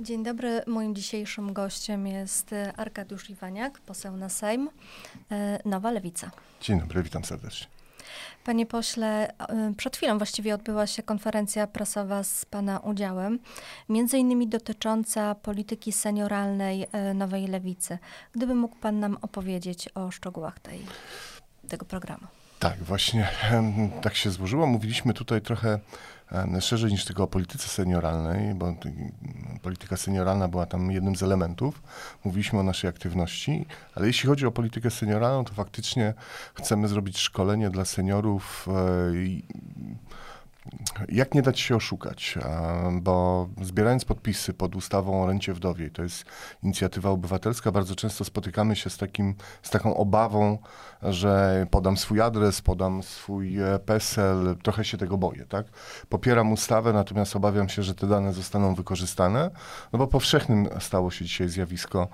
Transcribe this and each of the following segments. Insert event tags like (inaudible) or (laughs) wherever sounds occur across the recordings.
Dzień dobry. Moim dzisiejszym gościem jest Arkadiusz Iwaniak, poseł na Sejm, e, Nowa Lewica. Dzień dobry, witam serdecznie. Panie pośle, e, przed chwilą właściwie odbyła się konferencja prasowa z Pana udziałem, między innymi dotycząca polityki senioralnej e, Nowej Lewicy. Gdyby mógł Pan nam opowiedzieć o szczegółach tej, tego programu. Tak, właśnie tak się złożyło. Mówiliśmy tutaj trochę szerzej niż tylko o polityce senioralnej, bo polityka senioralna była tam jednym z elementów. Mówiliśmy o naszej aktywności, ale jeśli chodzi o politykę senioralną, to faktycznie chcemy zrobić szkolenie dla seniorów e, jak nie dać się oszukać? Bo zbierając podpisy pod ustawą o rencie wdowiej, to jest inicjatywa obywatelska, bardzo często spotykamy się z, takim, z taką obawą, że podam swój adres, podam swój e, PESEL, trochę się tego boję, tak? Popieram ustawę, natomiast obawiam się, że te dane zostaną wykorzystane, no bo powszechnym stało się dzisiaj zjawisko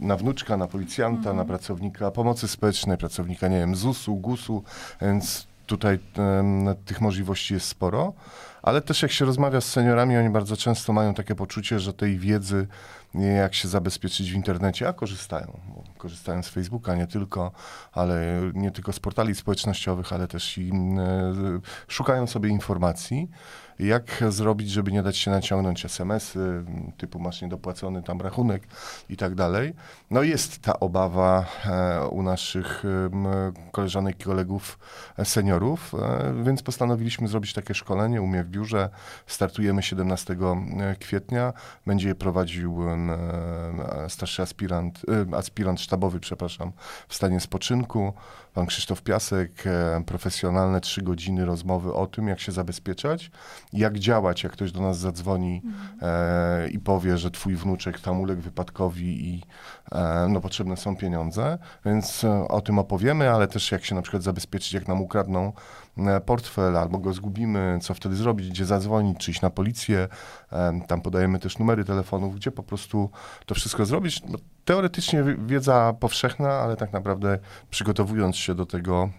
na wnuczka, na policjanta, mhm. na pracownika pomocy społecznej, pracownika, nie wiem, ZUS-u, GUS-u, więc tutaj tych możliwości jest sporo, ale też jak się rozmawia z seniorami, oni bardzo często mają takie poczucie, że tej wiedzy, jak się zabezpieczyć w internecie, a korzystają. Korzystają z Facebooka nie tylko, ale nie tylko z portali społecznościowych, ale też i szukają sobie informacji jak zrobić, żeby nie dać się naciągnąć SMS-y, typu masz niedopłacony tam rachunek i tak dalej. No jest ta obawa e, u naszych koleżanek i kolegów e, seniorów, e, więc postanowiliśmy zrobić takie szkolenie u mnie w biurze. Startujemy 17 kwietnia. Będzie je prowadził starszy aspirant, aspirant sztabowy, przepraszam, w stanie spoczynku. Pan Krzysztof Piasek, profesjonalne trzy godziny rozmowy o tym, jak się zabezpieczać jak działać, jak ktoś do nas zadzwoni mhm. e, i powie, że twój wnuczek tam uległ wypadkowi i e, no, potrzebne są pieniądze. Więc e, o tym opowiemy, ale też jak się na przykład zabezpieczyć, jak nam ukradną e, portfel albo go zgubimy, co wtedy zrobić, gdzie zadzwonić, czy iść na policję. E, tam podajemy też numery telefonów, gdzie po prostu to wszystko zrobić. Teoretycznie wiedza powszechna, ale tak naprawdę przygotowując się do tego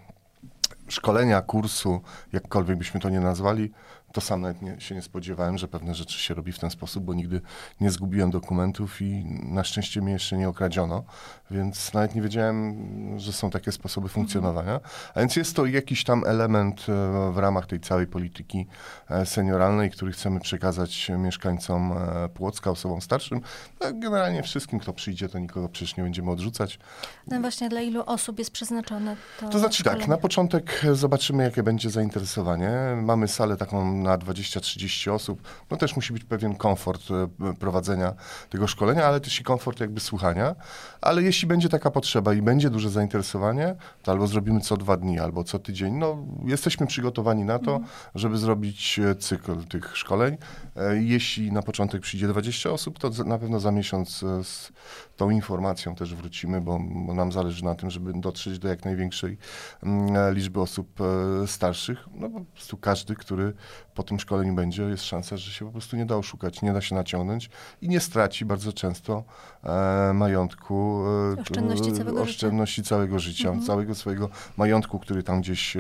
szkolenia, kursu, jakkolwiek byśmy to nie nazwali, to sam nawet nie, się nie spodziewałem, że pewne rzeczy się robi w ten sposób, bo nigdy nie zgubiłem dokumentów i na szczęście mnie jeszcze nie okradziono, więc nawet nie wiedziałem, że są takie sposoby funkcjonowania. A więc jest to jakiś tam element e, w ramach tej całej polityki e, senioralnej, który chcemy przekazać mieszkańcom e, Płocka, osobom starszym, no, generalnie wszystkim, kto przyjdzie, to nikogo przecież nie będziemy odrzucać. No właśnie, dla ilu osób jest przeznaczone to To znaczy szkolenie? tak, na początek zobaczymy, jakie będzie zainteresowanie. Mamy salę taką na 20-30 osób, no też musi być pewien komfort e, prowadzenia tego szkolenia, ale też i komfort jakby słuchania. Ale jeśli będzie taka potrzeba i będzie duże zainteresowanie, to albo zrobimy co dwa dni, albo co tydzień. No, jesteśmy przygotowani na to, mhm. żeby zrobić e, cykl tych szkoleń. E, jeśli na początek przyjdzie 20 osób, to na pewno za miesiąc z tą informacją też wrócimy, bo, bo nam zależy na tym, żeby dotrzeć do jak największej mm, liczby osób starszych. No po prostu każdy, który po tym szkoleniu będzie, jest szansa, że się po prostu nie da oszukać, nie da się naciągnąć i nie straci bardzo często e, majątku, e, oszczędności całego oszczędności życia, całego życia mhm. całego swojego majątku, który tam gdzieś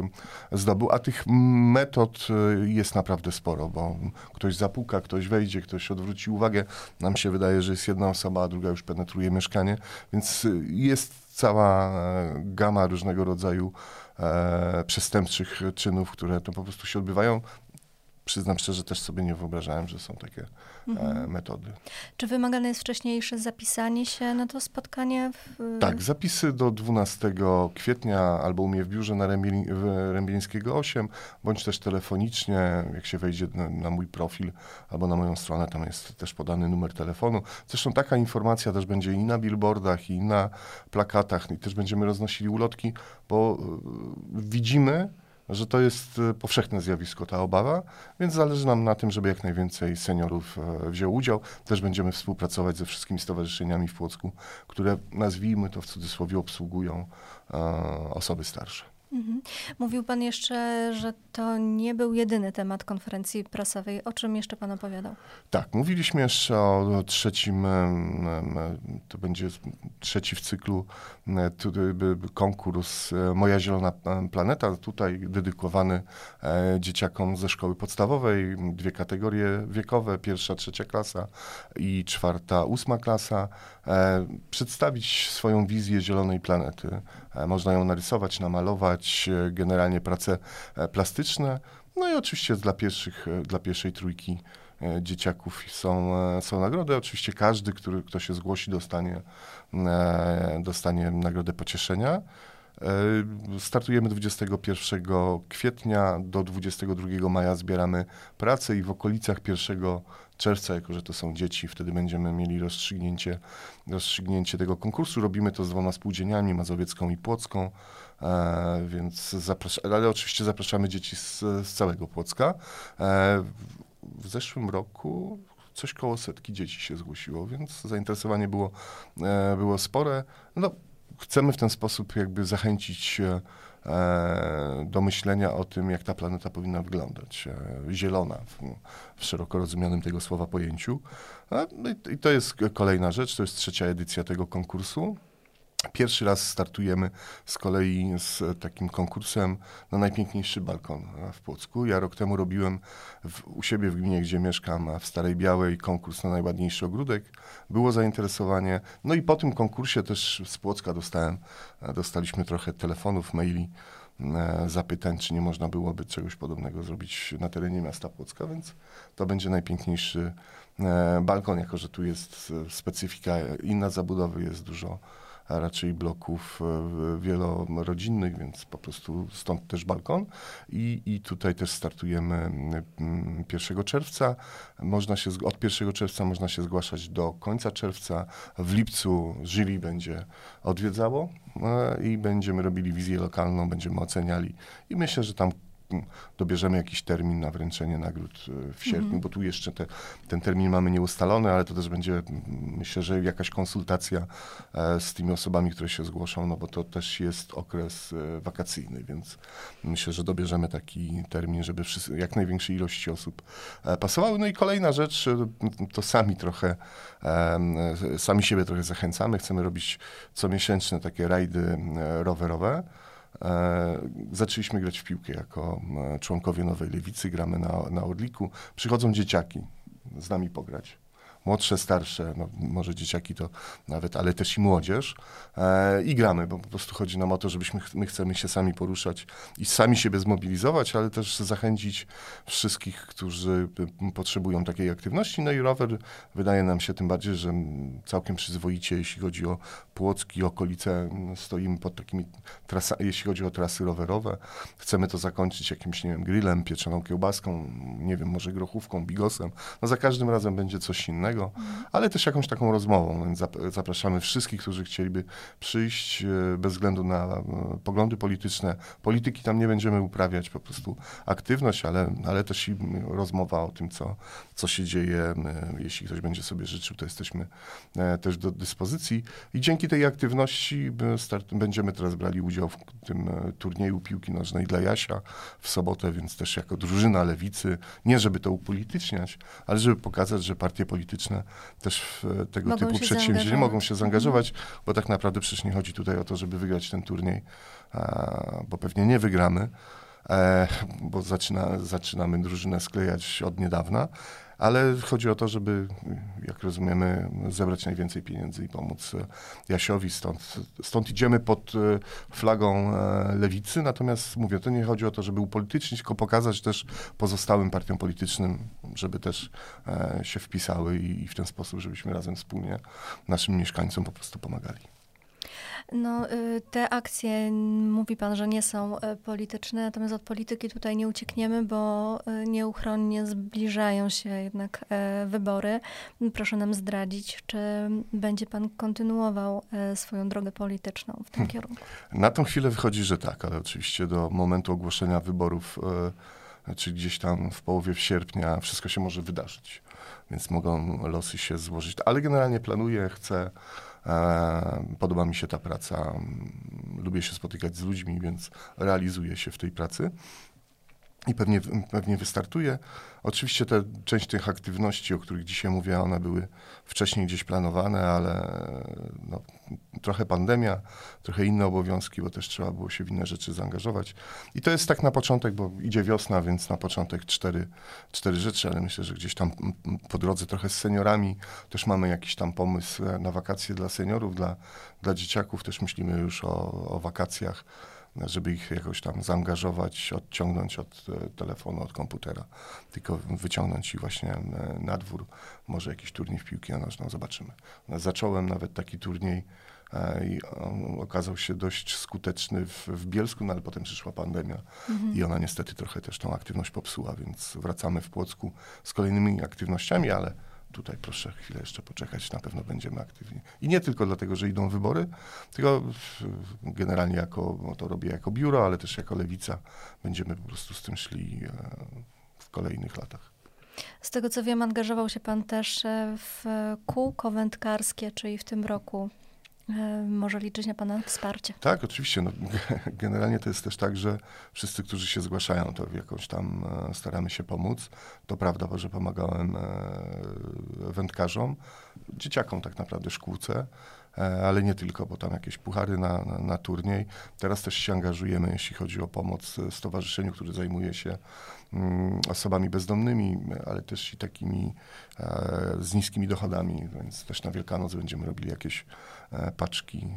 zdobył. A tych metod e, jest naprawdę sporo, bo ktoś zapuka, ktoś wejdzie, ktoś odwróci uwagę. Nam się wydaje, że jest jedna osoba, a druga już penetruje mieszkanie, więc jest cała e, gama różnego rodzaju e, przestępczych czynów, które to po prostu się odbywają przyznam szczerze, też sobie nie wyobrażałem, że są takie e, mhm. e, metody. Czy wymagane jest wcześniejsze zapisanie się na to spotkanie? W... Tak, zapisy do 12 kwietnia albo u mnie w biurze na Rębieńskiego 8, bądź też telefonicznie, jak się wejdzie na, na, mój profil albo na moją stronę, tam jest też podany numer telefonu. Zresztą taka informacja też będzie i na billboardach, i na plakatach, i też będziemy roznosili ulotki, bo y, widzimy, że to jest e, powszechne zjawisko, ta obawa, więc zależy nam na tym, żeby jak najwięcej seniorów e, wziął udział. Też będziemy współpracować ze wszystkimi stowarzyszeniami w Płocku, które nazwijmy to w cudzysłowie obsługują e, osoby starsze. Mhm. Mówił Pan jeszcze, że to nie był jedyny temat konferencji prasowej. O czym jeszcze Pan opowiadał? Tak, mówiliśmy jeszcze o trzecim, to będzie trzeci w cyklu konkurs e, Moja Zielona Planeta, tutaj dedykowany e, dzieciakom ze szkoły podstawowej, dwie kategorie wiekowe, pierwsza, trzecia klasa i czwarta, ósma klasa, e, przedstawić swoją wizję zielonej planety. Można ją narysować, namalować, generalnie prace plastyczne, no i oczywiście dla, pierwszych, dla pierwszej trójki E, dzieciaków są, e, są nagrody. Oczywiście każdy, który, kto się zgłosi, dostanie, e, dostanie nagrodę pocieszenia. Startujemy 21 kwietnia, do 22 maja zbieramy pracę i w okolicach 1 czerwca, jako że to są dzieci, wtedy będziemy mieli rozstrzygnięcie, rozstrzygnięcie tego konkursu. Robimy to z dwoma spółdzielniami, Mazowiecką i Płocką, więc zapraszamy, ale oczywiście zapraszamy dzieci z, z całego Płocka w zeszłym roku coś koło setki dzieci się zgłosiło, więc zainteresowanie było, e, było spore. No, chcemy w ten sposób jakby zachęcić e, do myślenia o tym, jak ta planeta powinna wyglądać. E, zielona w, w szeroko rozumianym tego słowa pojęciu. No I to jest kolejna rzecz, to jest trzecia edycja tego konkursu. Pierwszy raz startujemy z kolei z takim konkursem na najpiękniejszy balkon w Płocku. Ja rok temu robiłem w, u siebie w gminie, gdzie mieszkam, w Starej Białej, konkurs na najładniejszy ogródek. Było zainteresowanie. No i po tym konkursie też z Płocka dostałem, dostaliśmy trochę telefonów, maili, e, zapytań, czy nie można byłoby czegoś podobnego zrobić na terenie miasta Płocka, więc to będzie najpiękniejszy e, balkon, jako że tu jest specyfika inna zabudowy, jest dużo a raczej bloków e, wielorodzinnych, więc po prostu stąd też balkon. I, i tutaj też startujemy 1 czerwca. Można się, od 1 czerwca można się zgłaszać do końca czerwca. W lipcu jury będzie odwiedzało e, i będziemy robili wizję lokalną, będziemy oceniali i myślę, że tam dobierzemy jakiś termin na wręczenie nagród e, w sierpniu, bo tu jeszcze te, ten termin mamy nieustalony, ale to też będzie, myślę, że jakaś konsultacja e, z tymi osobami, które się zgłoszą, no bo to też jest okres e, wakacyjny, więc myślę, że dobierzemy taki termin, żeby wszyscy, jak największej ilości osób pasowały. No i kolejna rzecz, to sami trochę, sami siebie trochę zachęcamy, chcemy robić comiesięczne takie rajdy rowerowe. E, zaczęliśmy grać w piłkę jako e, członkowie Nowej Lewicy, gramy na, na Orliku. Przychodzą dzieciaki z nami pograć młodsze, starsze, no, może dzieciaki to nawet, ale też i młodzież. E, I gramy, bo po prostu chodzi nam o to, żebyśmy, my chcemy się sami poruszać i sami siebie zmobilizować, ale też zachęcić wszystkich, którzy potrzebują takiej aktywności. No i rower wydaje nam się tym bardziej, że całkiem przyzwoicie, jeśli chodzi o Płocki, okolice, stoimy pod takimi trasami, jeśli chodzi o trasy rowerowe. Chcemy to zakończyć jakimś, nie wiem, grillem, pieczoną kiełbaską, nie wiem, może grochówką, bigosem. No za każdym razem będzie coś innego ale też jakąś taką rozmową. Więc zapraszamy wszystkich, którzy chcieliby przyjść e, bez względu na e, poglądy polityczne. Polityki tam nie będziemy uprawiać, po prostu aktywność, ale, ale też i rozmowa o tym, co, co się dzieje. E, jeśli ktoś będzie sobie życzył, to jesteśmy też do dyspozycji. I dzięki tej aktywności start, będziemy teraz brali udział w tym turnieju piłki nożnej dla Jasia w sobotę, więc też jako drużyna lewicy, nie żeby to upolityczniać, ale żeby pokazać, że partie polityczne też w tego mogą typu przedsięwzięcia mogą się zaangażować, bo tak naprawdę przecież nie chodzi tutaj o to, żeby wygrać ten turniej, bo pewnie nie wygramy, e, bo zaczyna, zaczynamy drużynę sklejać od niedawna, ale chodzi o to, żeby, jak rozumiemy, zebrać najwięcej pieniędzy i pomóc e, Jasiowi. Stąd, stąd idziemy pod e, flagą e, lewicy, natomiast mówię, to nie chodzi o to, żeby upolitycznić, tylko pokazać też pozostałym partiom politycznym, żeby też się wpisały i w ten sposób, żebyśmy razem wspólnie naszym mieszkańcom po prostu pomagali. No, y, te akcje, mówi pan, że nie są y, polityczne, natomiast od polityki tutaj nie uciekniemy, bo y, nieuchronnie zbliżają się jednak wybory. Proszę nam zdradzić, czy będzie pan kontynuował swoją drogę polityczną w tym hmm. kierunku? Na tą chwilę wychodzi, że tak, ale oczywiście do momentu ogłoszenia wyborów czy gdzieś tam w połowie sierpnia wszystko się może wydarzyć. Więc mogą losy się złożyć. Ale generalnie planuję, chcę. E, podoba mi się ta praca. Lubię się spotykać z ludźmi, więc realizuję się w tej pracy i pewnie, pewnie wystartuje. Oczywiście te, część tych aktywności, o których dzisiaj mówię, one były wcześniej gdzieś planowane, ale no, trochę pandemia, trochę inne obowiązki, bo też trzeba było się w inne rzeczy zaangażować. I to jest tak na początek, bo idzie wiosna, więc na początek cztery, cztery rzeczy, ale myślę, że gdzieś tam po drodze trochę z seniorami też mamy jakiś tam pomysł na wakacje dla seniorów, dla, dla dzieciaków. Też myślimy już o, o wakacjach żeby ich jakoś tam zaangażować, odciągnąć od e, telefonu, od komputera, tylko wyciągnąć ich właśnie e, na dwór. Może jakiś turniej w piłki nożną, zobaczymy. No, zacząłem nawet taki turniej e, i on okazał się dość skuteczny w, w Bielsku, no ale potem przyszła pandemia mhm. i ona niestety trochę też tą aktywność popsuła, więc wracamy w Płocku z kolejnymi aktywnościami, ale tutaj proszę chwilę jeszcze poczekać, na pewno będziemy aktywni. I nie tylko dlatego, że idą wybory, tylko generalnie jako, no to robię jako biuro, ale też jako lewica będziemy po prostu z tym szli e, w kolejnych latach. Z tego co wiem, angażował się pan też e, w kółko wędkarskie, czyli w tym roku może liczyć na Pana wsparcie. Tak, oczywiście. No, (laughs) generalnie to jest też tak, że wszyscy, którzy się zgłaszają, to jakoś tam e, staramy się pomóc. To prawda, że pomagałem e, wędkarzom, dzieciakom tak naprawdę, szkółce, ale nie tylko, bo tam jakieś puchary na, na, na turniej. Teraz też się angażujemy, jeśli chodzi o pomoc stowarzyszeniu, które zajmuje się mm, osobami bezdomnymi, ale też i takimi z niskimi dochodami, więc też na Wielkanoc będziemy robili jakieś E, paczki.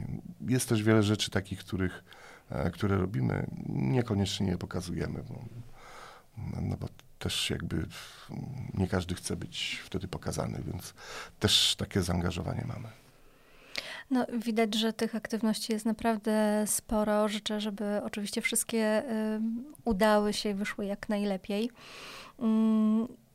Jest też wiele rzeczy takich, których, e, które robimy, niekoniecznie je pokazujemy, bo, no bo też jakby nie każdy chce być wtedy pokazany, więc też takie zaangażowanie mamy. No, widać, że tych aktywności jest naprawdę sporo. Życzę, żeby oczywiście wszystkie udały się i wyszły jak najlepiej. Y,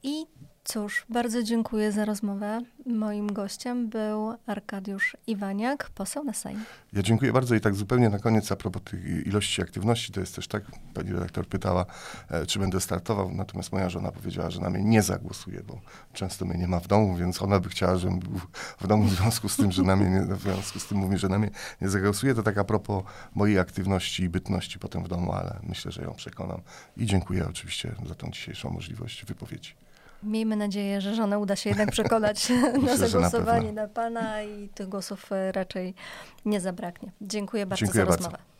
I Cóż, bardzo dziękuję za rozmowę. Moim gościem był Arkadiusz Iwaniak, poseł na Sejm. Ja dziękuję bardzo i tak zupełnie na koniec a propos tych ilości aktywności, to jest też tak, pani redaktor pytała, e, czy będę startował, natomiast moja żona powiedziała, że na mnie nie zagłosuje, bo często mnie nie ma w domu, więc ona by chciała, żebym był w domu w związku z tym, że na mnie nie, w związku z tym mówi, że na mnie nie zagłosuje. To tak a propos mojej aktywności i bytności potem w domu, ale myślę, że ją przekonam. I dziękuję oczywiście za tą dzisiejszą możliwość wypowiedzi. Miejmy nadzieję, że żonę uda się jednak przekonać (laughs) na zagłosowanie na, na, Pana i tych głosów e, raczej nie zabraknie. Dziękuję bardzo Dziękuję za bardzo. rozmowę.